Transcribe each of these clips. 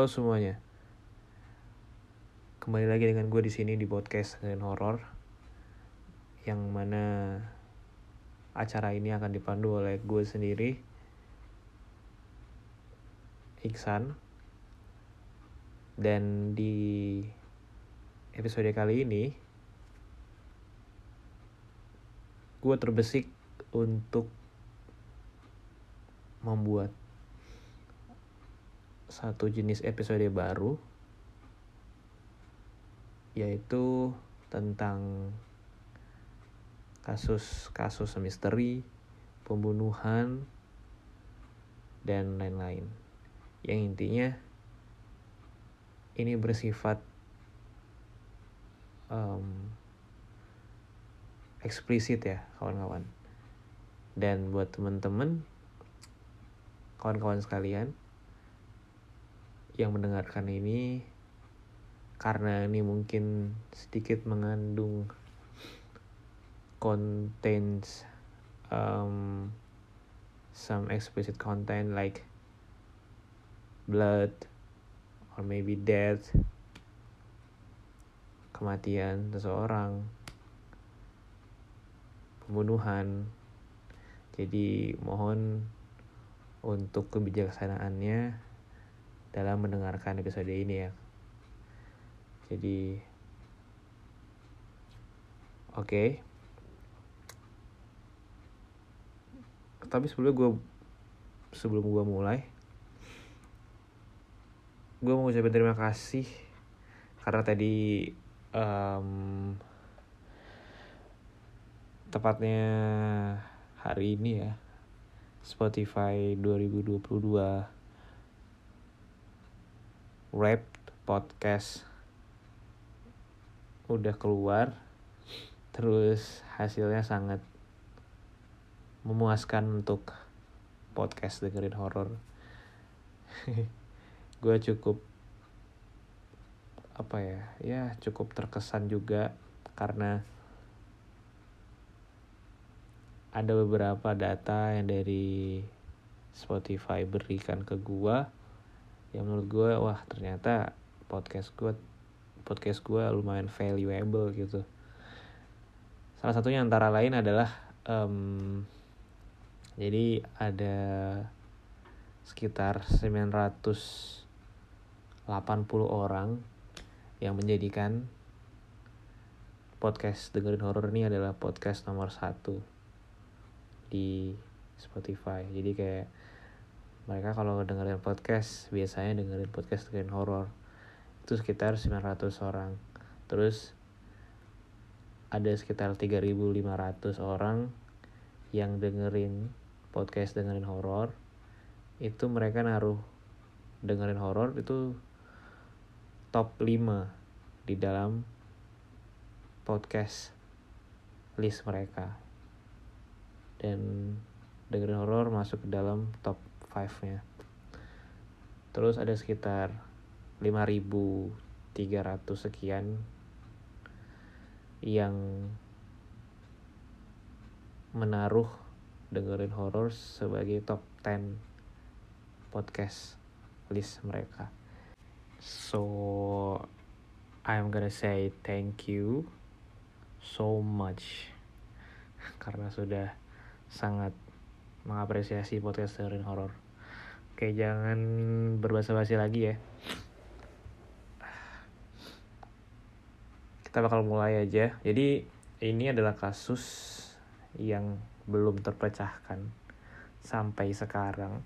Halo semuanya. Kembali lagi dengan gue di sini di podcast dengan horor yang mana acara ini akan dipandu oleh gue sendiri Iksan dan di episode kali ini gue terbesik untuk membuat satu jenis episode baru yaitu tentang kasus-kasus misteri, pembunuhan, dan lain-lain. Yang intinya ini bersifat um, eksplisit ya kawan-kawan. Dan buat teman-teman, kawan-kawan sekalian, yang mendengarkan ini karena ini mungkin sedikit mengandung contents um, some explicit content like blood or maybe death kematian seseorang pembunuhan. Jadi mohon untuk kebijaksanaannya dalam mendengarkan episode ini ya. Jadi oke. Okay. Tapi sebelum gue sebelum gue mulai gue mau ucapin terima kasih karena tadi um, tepatnya hari ini ya Spotify 2022 rap podcast udah keluar terus hasilnya sangat memuaskan untuk podcast dengerin horor. Gue cukup apa ya ya cukup terkesan juga karena ada beberapa data yang dari Spotify berikan ke gue yang menurut gue wah ternyata podcast gue podcast gue lumayan valuable gitu. Salah satunya antara lain adalah um, jadi ada sekitar 980 orang yang menjadikan podcast dengerin horor ini adalah podcast nomor satu di Spotify. Jadi kayak mereka kalau dengerin podcast biasanya dengerin podcast dengan horor itu sekitar 900 orang. Terus ada sekitar 3500 orang yang dengerin podcast dengerin horor itu mereka naruh dengerin horor itu top 5 di dalam podcast list mereka. Dan dengerin horor masuk ke dalam top 5-nya. Terus ada sekitar 5300 sekian yang menaruh dengerin horror sebagai top 10 podcast list mereka. So I'm gonna say thank you so much karena sudah sangat mengapresiasi podcast dengerin horor. Oke, jangan berbahasa basi lagi ya. Kita bakal mulai aja. Jadi ini adalah kasus yang belum terpecahkan sampai sekarang.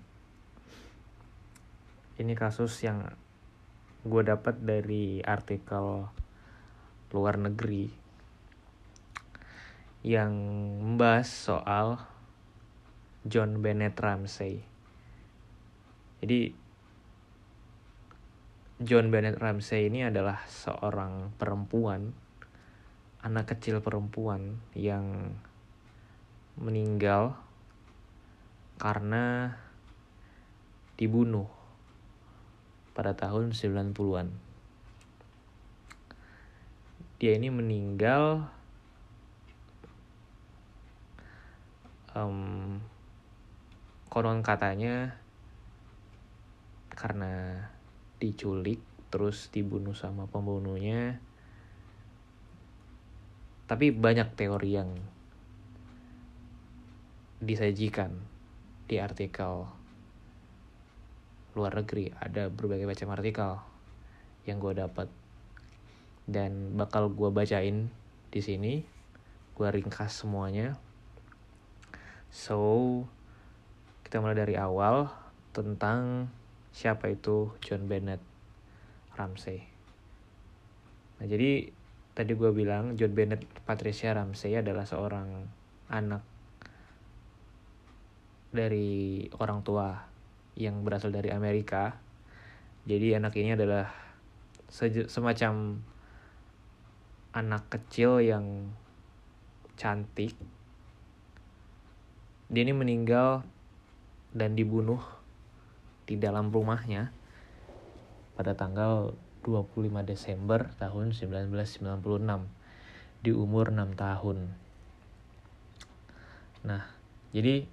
Ini kasus yang gue dapat dari artikel luar negeri yang membahas soal John Bennett Ramsey. Jadi John Bennett Ramsey ini adalah seorang perempuan, anak kecil perempuan yang meninggal karena dibunuh pada tahun 90-an. Dia ini meninggal um, konon katanya karena diculik terus dibunuh sama pembunuhnya. Tapi banyak teori yang disajikan di artikel luar negeri. Ada berbagai macam artikel yang gue dapat dan bakal gue bacain di sini. Gue ringkas semuanya. So kita mulai dari awal tentang siapa itu John Bennett Ramsey. Nah jadi tadi gue bilang John Bennett Patricia Ramsey adalah seorang anak dari orang tua yang berasal dari Amerika. Jadi anak ini adalah semacam anak kecil yang cantik. Dia ini meninggal dan dibunuh di dalam rumahnya pada tanggal 25 Desember tahun 1996 di umur 6 tahun. Nah, jadi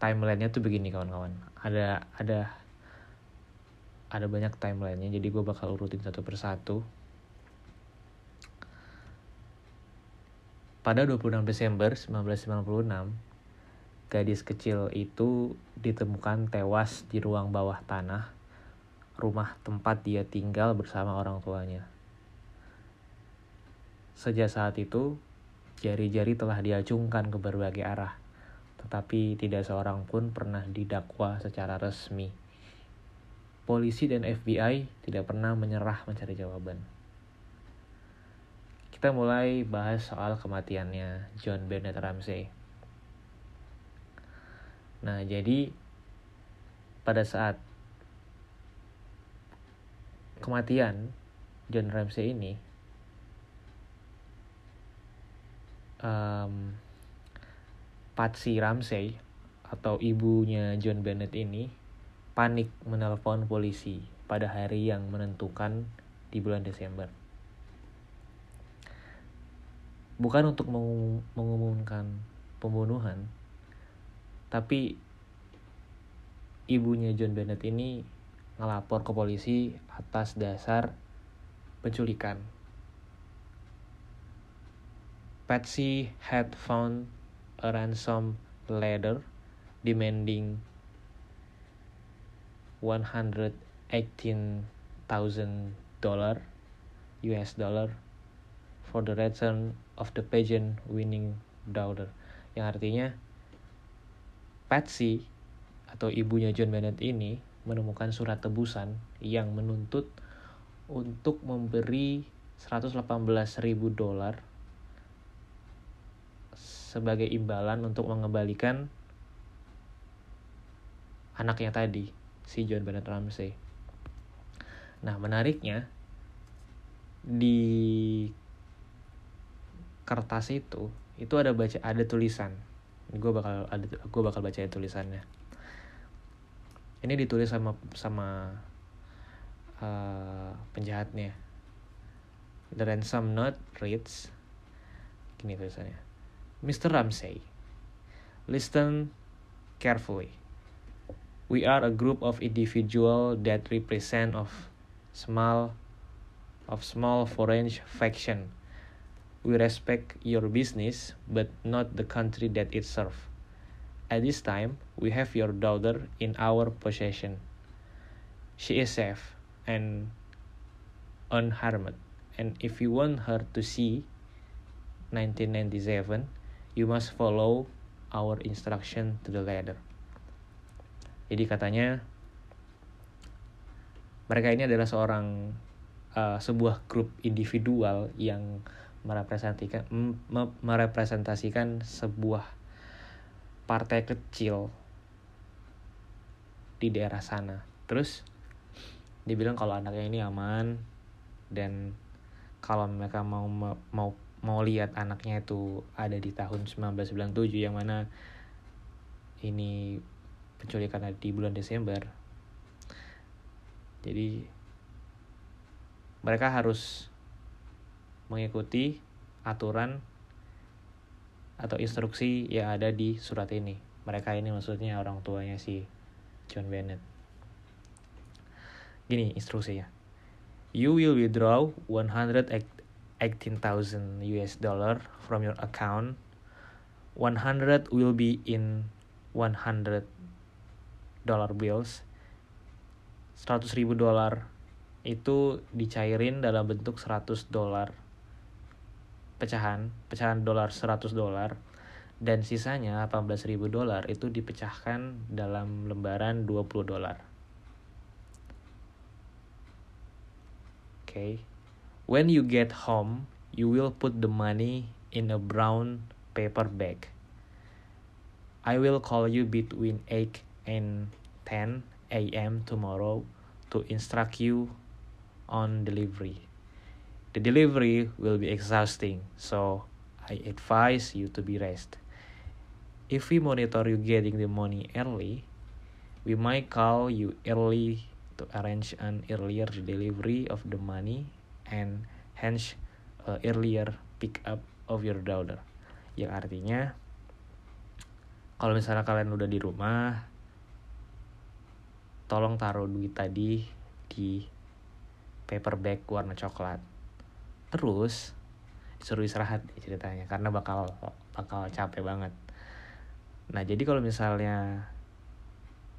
timelinenya tuh begini kawan-kawan. Ada ada ada banyak timelinenya, jadi gue bakal urutin satu persatu. Pada 26 Desember 1996, gadis kecil itu ditemukan tewas di ruang bawah tanah rumah tempat dia tinggal bersama orang tuanya. Sejak saat itu, jari-jari telah diacungkan ke berbagai arah, tetapi tidak seorang pun pernah didakwa secara resmi. Polisi dan FBI tidak pernah menyerah mencari jawaban. Kita mulai bahas soal kematiannya John Bennett Ramsey. Nah, jadi pada saat kematian John Ramsey ini um, Patsy Ramsey atau ibunya John Bennett ini panik menelpon polisi pada hari yang menentukan di bulan Desember. Bukan untuk mengumumkan pembunuhan, tapi ibunya John Bennett ini ngelapor ke polisi atas dasar penculikan. Patsy had found a ransom letter demanding 118,000 dollar US dollar for the return of the pageant winning daughter yang artinya Patsy atau ibunya John Bennett ini menemukan surat tebusan yang menuntut untuk memberi 118 ribu dolar sebagai imbalan untuk mengembalikan anaknya tadi, si John Bennett Ramsey. Nah, menariknya di kertas itu itu ada baca ada tulisan gue bakal ada gue bakal baca tulisannya ini ditulis sama sama uh, penjahatnya the ransom note reads gini tulisannya Mr. Ramsey listen carefully we are a group of individual that represent of small of small foreign faction We respect your business, but not the country that it serves. At this time, we have your daughter in our possession. She is safe and unharmed, and if you want her to see 1997, you must follow our instruction to the letter. Jadi katanya mereka ini adalah seorang uh, sebuah grup individual yang merepresentasikan merepresentasikan sebuah partai kecil di daerah sana. Terus dibilang kalau anaknya ini aman dan kalau mereka mau mau mau lihat anaknya itu ada di tahun 1997 yang mana ini penculikan di bulan Desember. Jadi mereka harus mengikuti aturan atau instruksi yang ada di surat ini. Mereka ini maksudnya orang tuanya si John Bennett. Gini instruksinya. You will withdraw 118,000 US dollar from your account. 100 will be in 100 dollar bills. 100 ribu dolar itu dicairin dalam bentuk 100 dolar pecahan, pecahan dolar 100 dolar dan sisanya 18.000 dolar itu dipecahkan dalam lembaran 20 dolar. Oke. Okay. When you get home, you will put the money in a brown paper bag. I will call you between 8 and 10 a.m. tomorrow to instruct you on delivery. The delivery will be exhausting, so I advise you to be rest. If we monitor you getting the money early, we might call you early to arrange an earlier delivery of the money and hence a earlier pick up of your daughter. Yang artinya kalau misalnya kalian udah di rumah, tolong taruh duit tadi di paper bag warna coklat terus disuruh istirahat ceritanya karena bakal bakal capek banget. Nah jadi kalau misalnya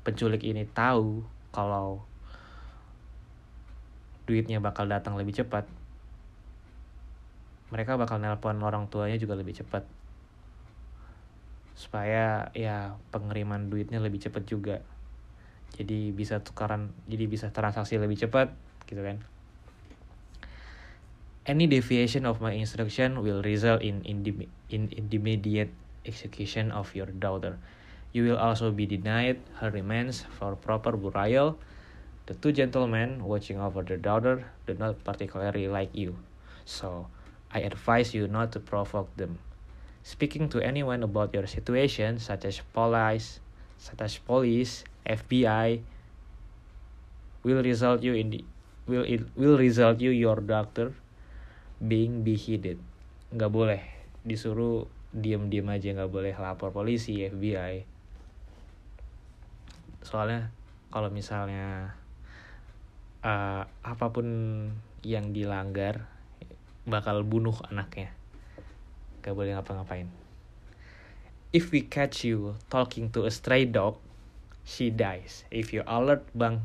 penculik ini tahu kalau duitnya bakal datang lebih cepat mereka bakal nelpon orang tuanya juga lebih cepat. Supaya ya pengiriman duitnya lebih cepat juga. Jadi bisa tukaran jadi bisa transaksi lebih cepat gitu kan Any deviation of my instruction will result in, in, in immediate execution of your daughter. You will also be denied her remains for proper burial. The two gentlemen watching over the daughter do not particularly like you, so I advise you not to provoke them. Speaking to anyone about your situation, such as police, such as police, FBI, will result you in the, will it will result you your doctor being beheaded. Nggak boleh. Disuruh diem-diem aja nggak boleh lapor polisi FBI soalnya kalau misalnya uh, apa pun yang dilanggar bakal bunuh anaknya. Gak boleh ngapa-ngapain. If we catch you talking to a stray dog she dies. If you alert bank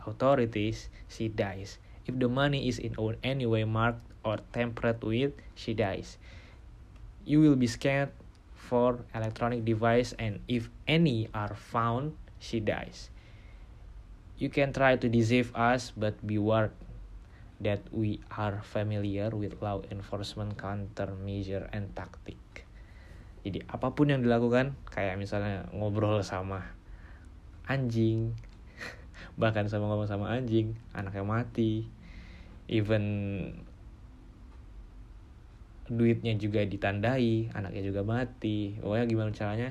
authorities she dies. If the money is in any way marked or tampered with, she dies. You will be scanned for electronic device and if any are found, she dies. You can try to deceive us but beware that we are familiar with law enforcement countermeasure and tactic. Jadi apa pun yang dilakukan, kayak misalnya ngobrol sama anjing, bahkan sama ngomong sama anjing, anaknya mati, even duitnya juga ditandai anaknya juga mati. Pokoknya gimana caranya?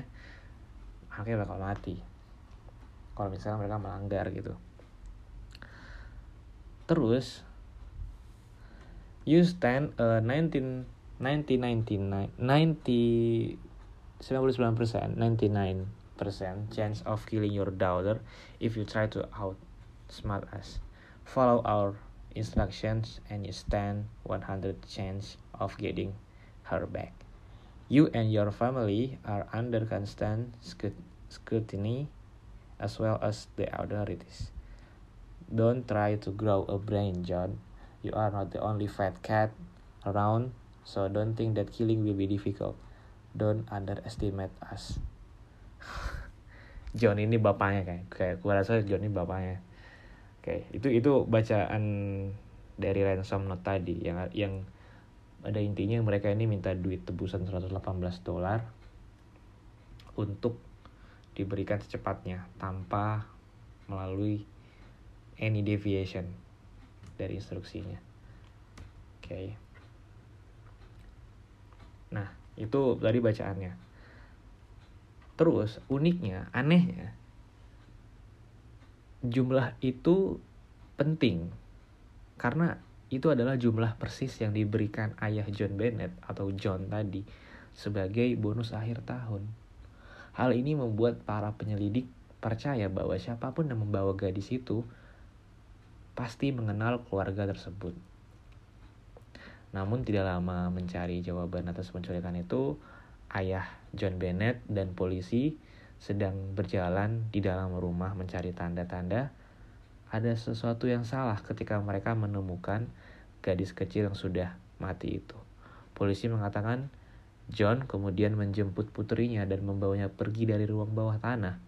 Anaknya bakal mati. Kalau misalnya mereka melanggar gitu. Terus you stand a 19 1999 90 99% 99% chance of killing your daughter if you try to outsmart us. Follow our instructions and you stand 100 chance of getting her back. You and your family are under constant scrutiny as well as the authorities. Don't try to grow a brain, John. You are not the only fat cat around, so don't think that killing will be difficult. Don't underestimate us. John ini bapaknya kayak kayak gue rasa John ini bapaknya. Oke, itu itu bacaan dari ransom note tadi yang yang ada intinya mereka ini minta duit tebusan 118 dolar untuk diberikan secepatnya tanpa melalui any deviation dari instruksinya. Oke. Okay. Nah, itu tadi bacaannya. Terus uniknya, anehnya jumlah itu penting karena itu adalah jumlah persis yang diberikan ayah John Bennett atau John tadi sebagai bonus akhir tahun. Hal ini membuat para penyelidik percaya bahwa siapa pun yang membawa gadis itu pasti mengenal keluarga tersebut. Namun tidak lama mencari jawaban atas penculikan itu, ayah John Bennett dan polisi sedang berjalan di dalam rumah mencari tanda-tanda ada sesuatu yang salah ketika mereka menemukan gadis kecil yang sudah mati itu. Polisi mengatakan John kemudian menjemput putrinya dan membawanya pergi dari ruang bawah tanah,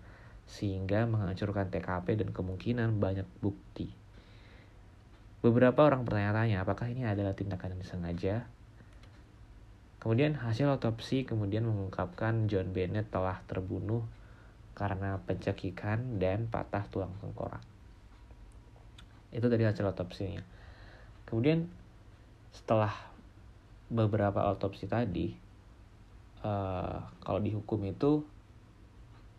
sehingga menghancurkan TKP dan kemungkinan banyak bukti. Beberapa orang bertanya-tanya apakah ini adalah tindakan yang disengaja. Kemudian hasil otopsi kemudian mengungkapkan John Bennett telah terbunuh karena pencekikan dan patah tulang tengkorak. Itu dari hasil otopsinya. Kemudian setelah beberapa otopsi tadi, uh, kalau dihukum itu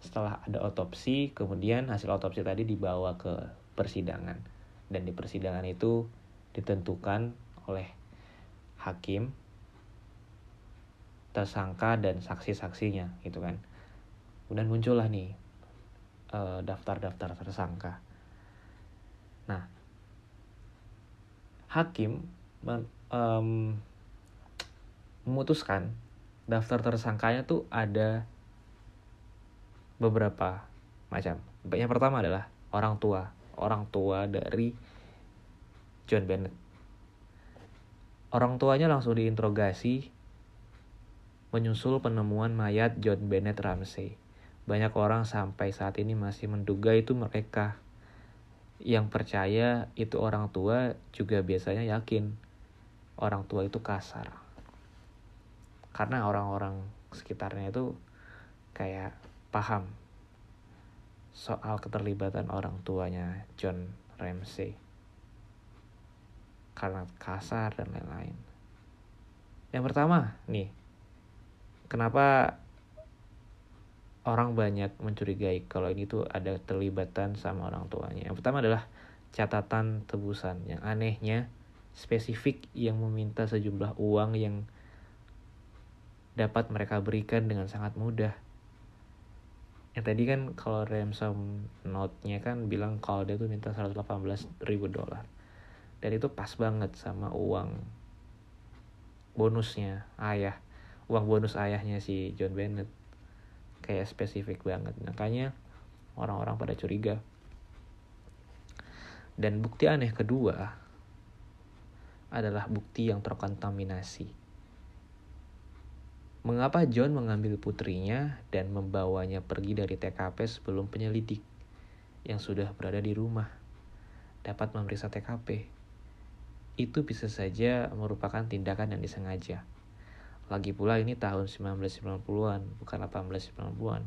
setelah ada otopsi, kemudian hasil otopsi tadi dibawa ke persidangan dan di persidangan itu ditentukan oleh hakim tersangka dan saksi-saksinya gitu kan kemudian muncullah nih daftar-daftar tersangka nah hakim men, um, memutuskan daftar tersangkanya tuh ada beberapa macam. Yang pertama adalah orang tua, orang tua dari John Bennett. Orang tuanya langsung diinterogasi menyusul penemuan mayat John Bennett Ramsey. Banyak orang sampai saat ini masih menduga itu mereka yang percaya itu orang tua juga biasanya yakin orang tua itu kasar. Karena orang-orang sekitarnya itu kayak paham soal keterlibatan orang tuanya John Ramsey. Karena kasar dan lain-lain. Yang pertama, nih. Kenapa orang banyak mencurigai kalau ini tuh ada terlibatan sama orang tuanya. Yang pertama adalah catatan tebusan. Yang anehnya spesifik yang meminta sejumlah uang yang dapat mereka berikan dengan sangat mudah. Yang tadi kan kalau ransom note-nya kan bilang kalau dia tuh minta 118 ribu dolar. Dan itu pas banget sama uang bonusnya ayah. Uang bonus ayahnya si John Bennett kayak spesifik banget makanya orang-orang pada curiga dan bukti aneh kedua adalah bukti yang terkontaminasi Mengapa John mengambil putrinya dan membawanya pergi dari TKP sebelum penyelidik yang sudah berada di rumah dapat memeriksa TKP? Itu bisa saja merupakan tindakan yang disengaja. Lagi pula ini tahun 1990-an, bukan 1890-an.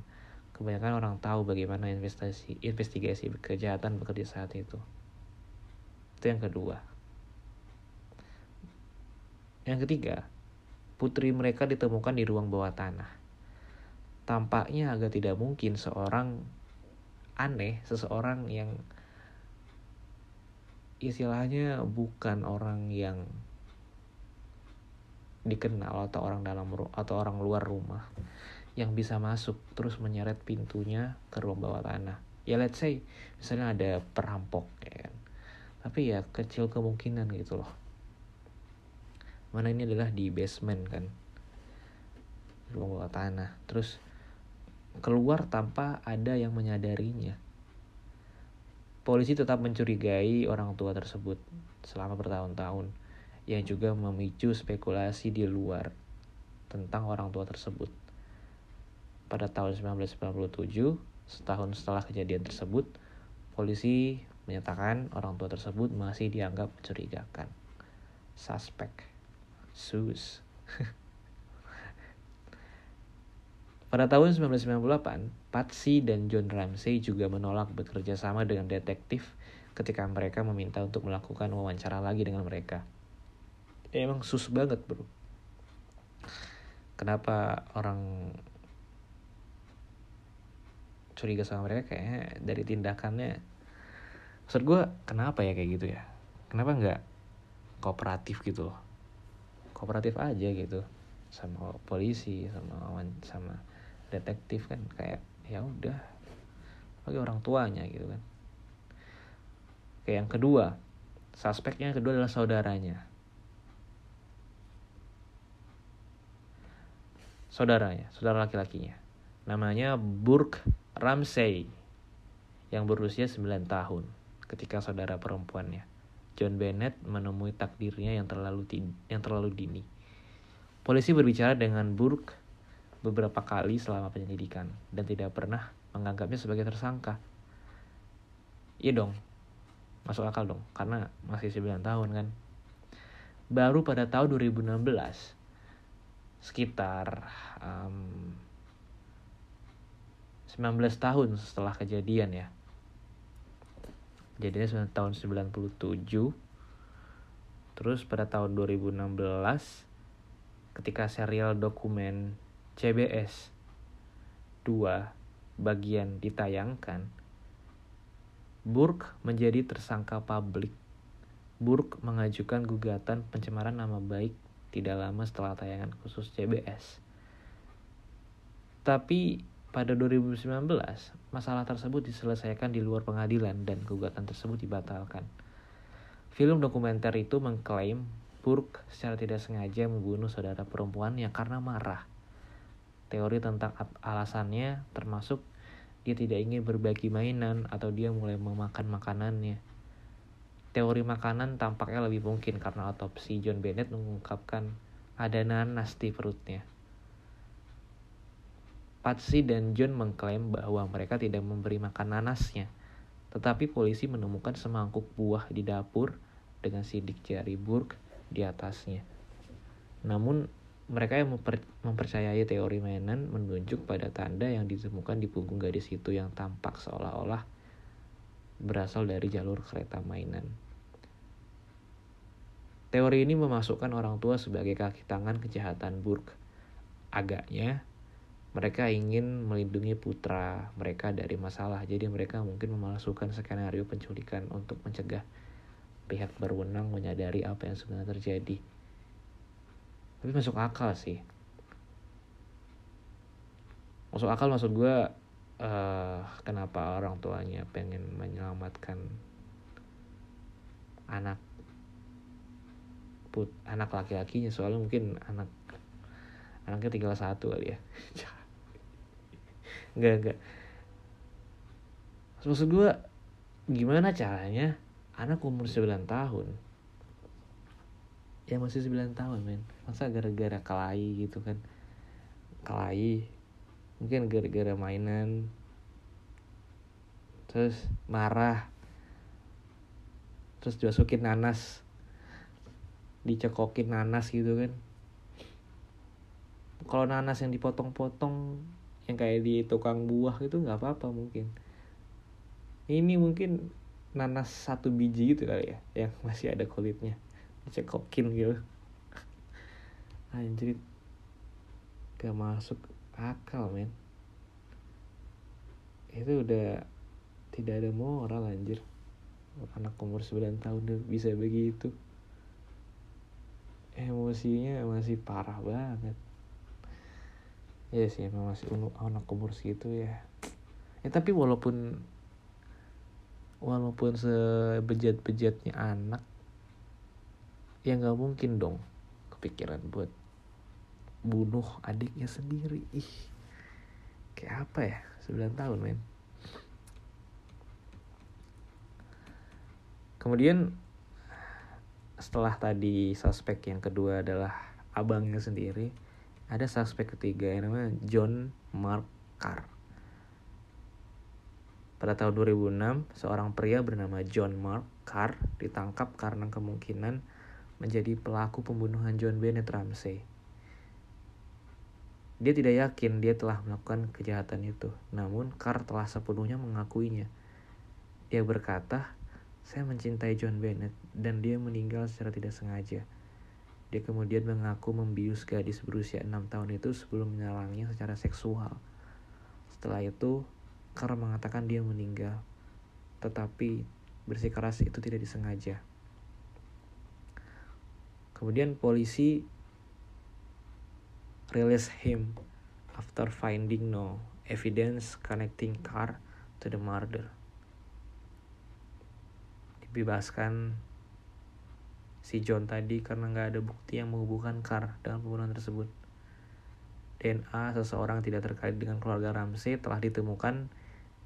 Kebanyakan orang tahu bagaimana investasi, investigasi kejahatan bekerja saat itu. Itu yang kedua. Yang ketiga, putri mereka ditemukan di ruang bawah tanah. Tampaknya agak tidak mungkin seorang aneh, seseorang yang istilahnya bukan orang yang dikenal atau orang dalam atau orang luar rumah yang bisa masuk terus menyeret pintunya ke ruang bawah tanah. Ya let's say misalnya ada perampok ya kan. Tapi ya kecil kemungkinan gitu loh. Mana ini adalah di basement kan. beruang bawah tanah terus keluar tanpa ada yang menyadarinya polisi tetap mencurigai orang tua tersebut selama bertahun-tahun yang juga memicu spekulasi di luar tentang orang tua tersebut. Pada tahun 1997 setahun setelah kejadian tersebut polisi menyatakan orang tua tersebut masih dianggap mencurigakan. Suspek. Sus. Pada tahun 1998, Patsy dan John Ramsey juga menolak bekerja sama dengan detektif ketika mereka meminta untuk melakukan wawancara lagi dengan mereka. Emang sus banget bro. Kenapa orang curiga sama mereka? Kayaknya dari tindakannya. Maksud gue kenapa ya kayak gitu ya? Kenapa nggak kooperatif gitu loh? Kooperatif aja gitu. Sama polisi sama sama detektif kan. Kayak ya udah. Bagi orang tuanya gitu kan. Kayak yang kedua suspeknya yang kedua adalah saudaranya saudaranya saudara laki-lakinya namanya Burke Ramsey yang berusia 9 tahun ketika saudara perempuannya John Bennett menemui takdirnya yang terlalu yang terlalu dini. Polisi berbicara dengan Burke beberapa kali selama penyelidikan dan tidak pernah menganggapnya sebagai tersangka. Iya dong, masuk akal dong, karena masih 9 tahun kan. Baru pada tahun 2016, sekitar um, 19 tahun setelah kejadian ya. Jadinya tahun 97. Terus pada tahun 2016 ketika serial dokumen CBS 2 bagian ditayangkan, Burke menjadi tersangka publik. Burke mengajukan gugatan pencemaran nama baik tidak lama setelah tayangan khusus CBS. Tapi pada 2019, masalah tersebut diselesaikan di luar pengadilan dan gugatan tersebut dibatalkan. Film dokumenter itu mengklaim Burke secara tidak sengaja membunuh saudara perempuannya karena marah teori tentang alasannya termasuk dia tidak ingin berbagi mainan atau dia mulai memakan makanannya. Teori makanan tampaknya lebih mungkin karena otopsi John Bennett mengungkapkan ada nanas di perutnya. Patsy dan John mengklaim bahwa mereka tidak memberi makan nanasnya, tetapi polisi menemukan semangkuk buah di dapur dengan sidik jari Burke di atasnya. Namun mereka yang memper, mempercayai teori mainan menunjuk pada tanda yang ditemukan di punggung gadis itu yang tampak seolah-olah berasal dari jalur kereta mainan. Teori ini memasukkan orang tua sebagai kaki tangan kejahatan Burke. Agaknya, mereka ingin melindungi putra mereka dari masalah, jadi mereka mungkin memalsukan skenario penculikan untuk mencegah pihak berwenang menyadari apa yang sebenarnya terjadi. Tapi masuk akal sih. Masuk akal maksud gue uh, kenapa orang tuanya pengen menyelamatkan anak put anak laki-lakinya soalnya mungkin anak anaknya tinggal satu kali ya. Enggak enggak maksud gue gimana caranya anak umur 9 tahun? Ya masih 9 tahun men. Masa gara-gara kelahi gitu kan? Kelahi mungkin gara-gara mainan. Terus marah. Terus dimasukin nanas dicekokin nanas gitu kan. Kalau nanas yang dipotong-potong yang kayak di tukang buah itu nggak apa-apa mungkin. Ini mungkin nanas satu biji gitu kali ya yang masih ada kulitnya. Cekokin gitu. Anjir. Gak masuk akal men. Itu udah tidak ada moral anjir. Anak umur 9 tahun udah bisa begitu emosinya masih parah banget. Ya sih emang masih anak umur segitu ya. Ya tapi walaupun walaupun sebejat-bejatnya anak ya nggak mungkin dong kepikiran buat bunuh adiknya sendiri. Ih kayak apa ya? 9 tahun men. Kemudian setelah tadi suspek yang kedua adalah abangnya sendiri ada suspek ketiga yang namanya John Mark Carr pada tahun 2006 seorang pria bernama John Mark Carr ditangkap karena kemungkinan menjadi pelaku pembunuhan John Bennett Ramsey dia tidak yakin dia telah melakukan kejahatan itu, namun Carr telah sepenuhnya mengakuinya. Dia berkata, saya mencintai John Bennett dan dia meninggal secara tidak sengaja. Dia kemudian mengaku membius gadis berusia 6 tahun itu sebelum menyalangnya secara seksual. Setelah itu, Carr mengatakan dia meninggal, tetapi bersikeras itu tidak disengaja. Kemudian polisi release him after finding no evidence connecting Carr to the murder dibebaskan si John tadi karena nggak ada bukti yang menghubungkan Carr dengan pembunuhan tersebut. DNA seseorang tidak terkait dengan keluarga Ramsey telah ditemukan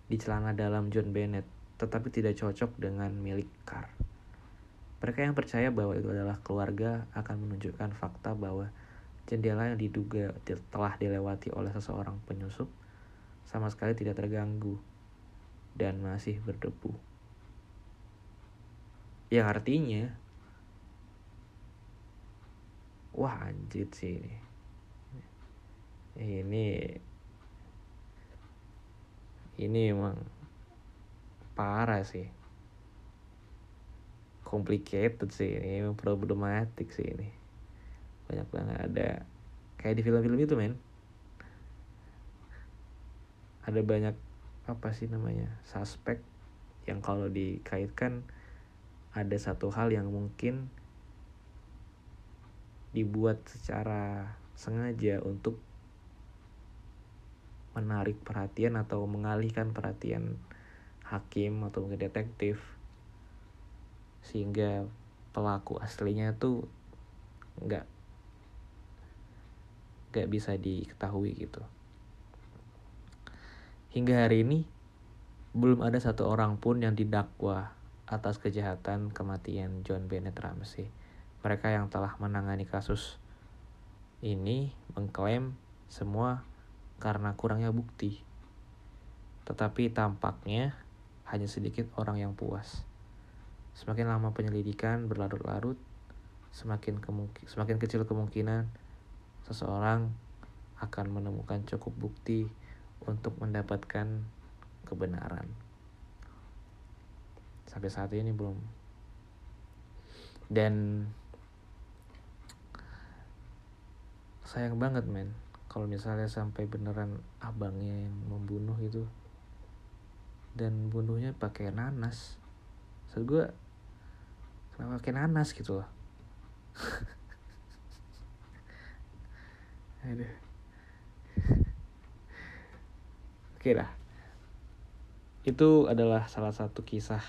di celana dalam John Bennett, tetapi tidak cocok dengan milik Carr. Mereka yang percaya bahwa itu adalah keluarga akan menunjukkan fakta bahwa jendela yang diduga telah dilewati oleh seseorang penyusup sama sekali tidak terganggu dan masih berdebu. Yang artinya, wah anjir sih ini. Ini ini emang parah sih. Complicated sih ini, problematik sih ini. Banyak banget ada kayak di film-film itu men. Ada banyak apa sih namanya suspek yang kalau dikaitkan ada satu hal yang mungkin dibuat secara sengaja untuk menarik perhatian atau mengalihkan perhatian hakim atau mungkin detektif sehingga pelaku aslinya tuh nggak nggak bisa diketahui gitu. Hingga hari ini belum ada satu orang pun yang didakwa atas kejahatan kematian John Bennett Ramsey. Mereka yang telah menangani kasus ini mengklaim semua karena kurangnya bukti. Tetapi tampaknya hanya sedikit orang yang puas. Semakin lama penyelidikan berlarut-larut, semakin semakin kecil kemungkinan seseorang akan menemukan cukup bukti untuk mendapatkan kebenaran sampai saat ini belum. Dan sayang banget men. Kalau misalnya sampai beneran abangnya yang membunuh itu dan bunuhnya pakai nanas. So gue kenapa pakai nanas gitu loh? Oke lah itu adalah salah satu kisah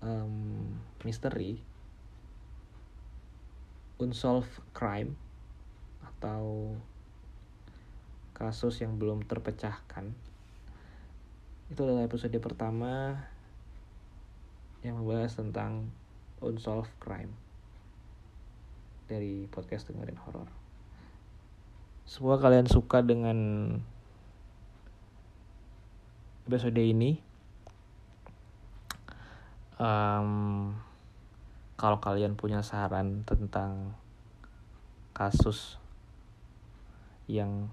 um, misteri unsolved crime atau kasus yang belum terpecahkan itu adalah episode pertama yang membahas tentang unsolved crime dari podcast dengerin horor. Semoga kalian suka dengan episode ini um, kalau kalian punya saran tentang kasus yang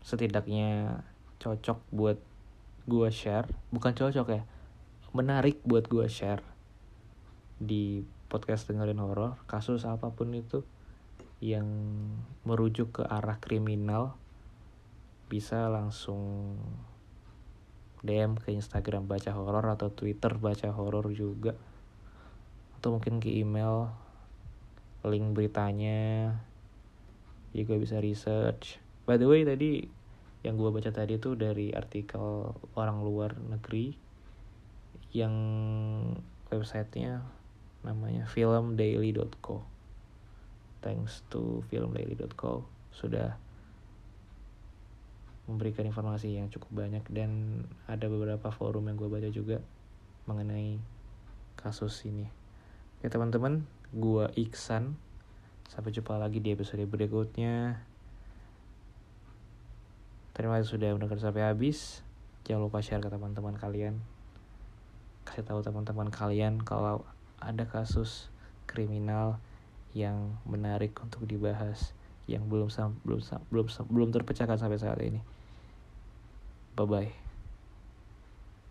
setidaknya cocok buat gua share bukan cocok ya menarik buat gua share di podcast dengerin horor kasus apa pun itu yang merujuk ke arah kriminal bisa langsung DM ke Instagram baca horor atau Twitter baca horor juga. Atau mungkin ke email link beritanya. Juga bisa research. By the way tadi yang gue baca tadi itu dari artikel orang luar negeri yang websitenya namanya filmdaily.co thanks to filmdaily.co sudah memberikan informasi yang cukup banyak dan ada beberapa forum yang gue baca juga mengenai kasus ini. Oke teman-teman, gue Iksan. Sampai jumpa lagi di episode berikutnya. Terima kasih sudah mendengar sampai habis. Jangan lupa share ke teman-teman kalian. Kasih tahu teman-teman kalian kalau ada kasus kriminal yang menarik untuk dibahas yang belum belum belum belum terpecahkan sampai saat ini. Bye bye.